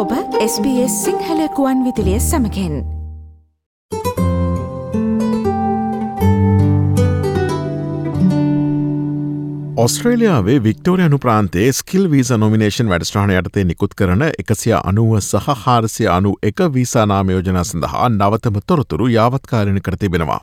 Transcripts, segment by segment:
ඔබ SBS සිංහල කුවන් විදිලිය සමකෙන් ඔස්ට්‍රේලියාවේ වික්ටෝරයනු ප්‍රාන්තේ ස්කිල් වීස නොමිනේෂන් වැඩස්ට්‍රාන යටතේ නිකුත් කරන එකසිය අනුව සහ හාරසිය අනු එක වීසානාමයෝජන සඳහා නවතම තොරතුරු යාවත්කාරණ කර තිබෙනවා.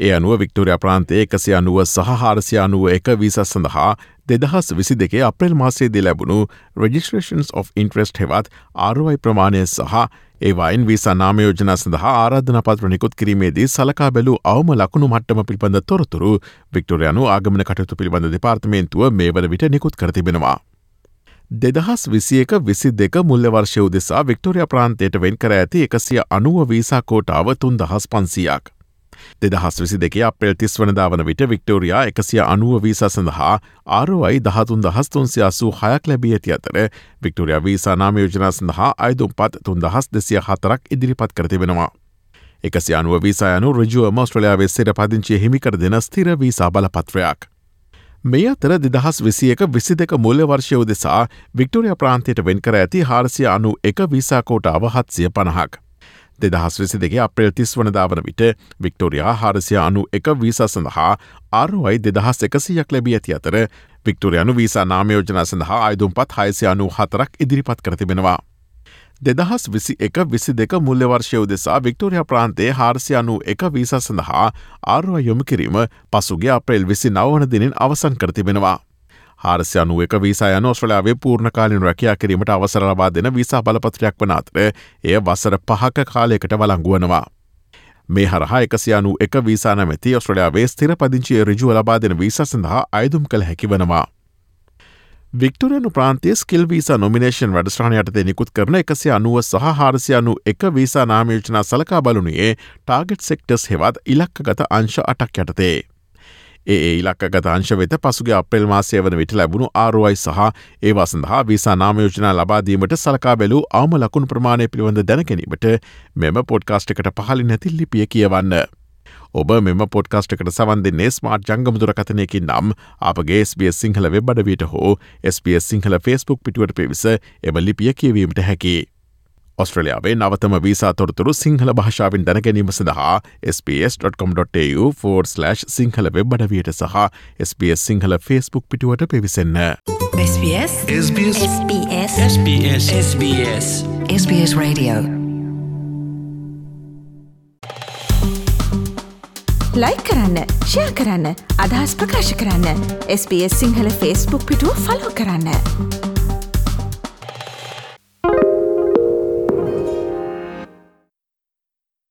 ඒ අනුව වික්ටෝරයා ප්‍රාන්තේ එකසි අනුව සහ හාරසිය අනුව එක වීස සඳහා දෙදහස් විසි දෙකේ අප්‍රල් මාසේදී ලැබුණු රජිස්ට්‍රේෂන්ස් of ඉන්ට්‍රස්ට හෙවත් ආරුවයි ප්‍රමාණය සහ ඒවයින් වීසා නාමයෝජන සඳහා ආරාධන පත්‍ර නිකුත් කිරීමේදී සලකා බැලූ අවම ලකුණු මට්ටම පිළිබඳ තොරතුරු වික්ටෝරයනු ආගමන කටයුතු පිළිබඳ දෙපාර්තමේන්තුව මේ වන විට නිකුත් කරතිබෙනවා. දෙදහස් විසියක විසි දෙක මුල්ල වර්ෂය උදෙසා වික්ටෝරිය ප්‍රාන්තයට වෙන් කර ඇති එකසිය අනුව වීසා කෝටාව තුන් දහස් පන්සියක්. දෙදහස් විසි දෙක අප්‍රේල් තිස් වනදා වන විට වික්ටෝරයා එකසිය අනුව වීසා සඳහා ආරුවයි දහතුන් දහස් තුන්සිය අසූ හයක් ලැබී ඇති අතර වික්ටෝරයා වීසා නාමයෝජනා සඳහා අයිදුම් පත් තුන් දහස් දෙසිය හතරක් ඉදිරිපත් කරතිබෙනවා. එකසි අනුව වීසායනු රජුව මස්ට්‍රලයාාවේ සිර පදිංචිය හිමිකර දෙන ස්තිර වීසා බලපත්‍රයක්. මේ අතර දෙදහස් විසියක විසි දෙක මුල්ල වර්ෂය උදෙසා වික්ටෝරිය ප්‍රාන්තයට වෙන් කර ඇති හාරසිය අනු එක වීසාකෝට අවහත්සිය පණහක්. දෙදහස් විසි දෙගේ අප්‍රේල් තිස් වනදාවන විට වික්ටෝරයා හාරසිය අනු එක වීසා සඳහා ආරුවයි දෙදහස් එකසියක් ලැබී ඇති අතර වික්ටෝරයනු වීසා නාමයෝජන සඳහා අයිදුම්පත් හයිසය අනු හතරක් ඉදිරිපත් කරතිබෙනවා. දෙදහස් විසි එක විසි දෙක මුල්ල වර්ෂය උදෙසා වික්ටෝරිය ප්‍රාන්තේ හාරසි අනු එක වීසා සඳහා ආරුව යොමු කිරීම පසුගේ අප්‍රේල් විසි නවන දිනින් අවසන් කරතිබෙනවා. හාරසි අනුව එක වීසා යන ඔස්ට්‍රලාවේ පූර්ණකාලින් රැකයා කිරීමට අවසර ලබා දෙන විසා බලපත්‍රයක් වන අතර එය වසර පහක කාලයකට වලංගුවනවා. මේ හරහා එකසියනු එක වීසා නැමැති ඔස්ට්‍රලයාාවේ ස්තිර පදිංචිය රිජුව ලබා දෙන වීස සඳහා අයදුම් කළ හැකි වනවා. වික්ටරයනු ප්‍රාන්තිය ස්කිල් වීසා නොමිනේෂන් වැඩස්ට්‍රාන යටතේ නිකුත් කරන එකසි අනුව සහ හාරසියනු එක වීසා නාමයෝජනා සලකා බලුණේ ටාගට් සෙක්ටස් හෙවත් ඉලක්කගත අංශ අටක් යටතේ. ඒ ඉලක්කගත අංශ වෙත පසුගේ අප්‍රෙල් මාසය වන විට ලැබුණු ආරුවයි සහ ඒවා සඳහා වීසා නාමයෝජනා ලබාදීමට සලකා බැලූ අවම ලකුණු ප්‍රමාණය පිළිබඳ දැනගැනීමට මෙම පොඩ්කාස්ට් එකට පහලි නැති ලිපිය කියවන්න. ඔබ මෙම පොඩ්කාස්ටකට සවන් දෙන්නේ ස්මාර්ට් ජංගමුදුරකථනයකින් නම් අපගේ SBS සිංහල වෙබ්බඩවයට හෝ SBS සිංහල ෆස්බුක් පිටුවට පිවිස එම ලිපිය කියවීමට හැකි. ඔස්ට්‍රලියාවේ නවතම වීසා තොරතුරු සිංහල භාෂාවෙන් දැනගැනීම සඳහා SBS.com.tu4/ සිංහල වෙබ්බඩවියට සහ SBS සිංහල ෆස්බුක් පිටුවට පිවිසන්න. SBS SBS SBS SBS SBS SBS Radio like කරන්න ෂයා කරන්න අදහස් ප්‍රකාශ කරන්න SBS සිංහල ෆස්බුක් පිටුව ෆලෝ කරන්න.